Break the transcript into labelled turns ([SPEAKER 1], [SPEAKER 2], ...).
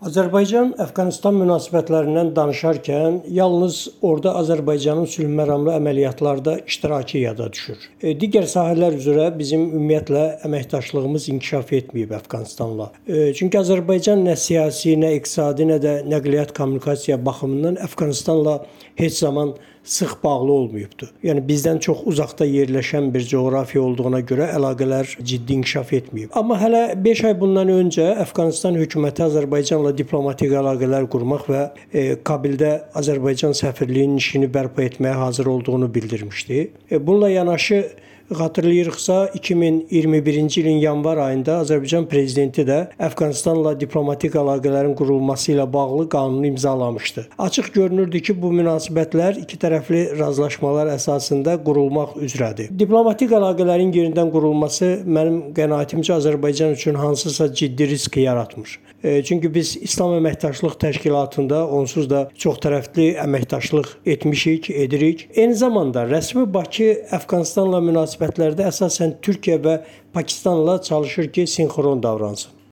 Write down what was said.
[SPEAKER 1] Azərbaycan-Əfqanistan münasibətlərindən danışarkən yalnız orada Azərbaycanın sülhməramlı əməliyyatlarda iştirakı yada düşür. E, digər sahələr üzrə bizim ümumiyyətlə əməkdaşlığımız inkişaf etməyib Əfqanistanla. E, çünki Azərbaycan nə siyasi, nə iqtisadi, nə də nəqliyyat kommunikasiya baxımından Əfqanistanla heç zaman sıx bağlı olmayıbdı. Yəni bizdən çox uzaqda yerləşən bir coğrafiya olduğuna görə əlaqələr ciddi inkişaf etməyib. Amma hələ 5 ay bundan öncə Əfqanistan hökuməti Azərbaycanla diplomatik əlaqələr qurmaq və e, Kabildə Azərbaycan səfirliyinin işini bərpa etməyə hazır olduğunu bildirmişdi. E, bununla yanaşı Xatırlayırıqsa 2021-ci ilin yanvar ayında Azərbaycan prezidenti də Əfqanistanla diplomatik əlaqələrin qurulması ilə bağlı qanunu imzalamışdı. Açıq görünürdü ki, bu münasibətlər iki tərəfli razılaşmalar əsasında qurulmaq üzrədir. Diplomatik əlaqələrin yerindən qurulması mənim qənaətimcə Azərbaycan üçün hansısa ciddi risk yaratmır. E, çünki biz İslam Əməkdaşlıq Təşkilatında onsuz da çoxtərəfli əməkdaşlıq etmişik, edirik. Eyni zamanda rəsmi Bakı Əfqanistanla münasibət münasibətlərdə əsasən Türkiyə və Pakistanla çalışır ki, sinxron davransın.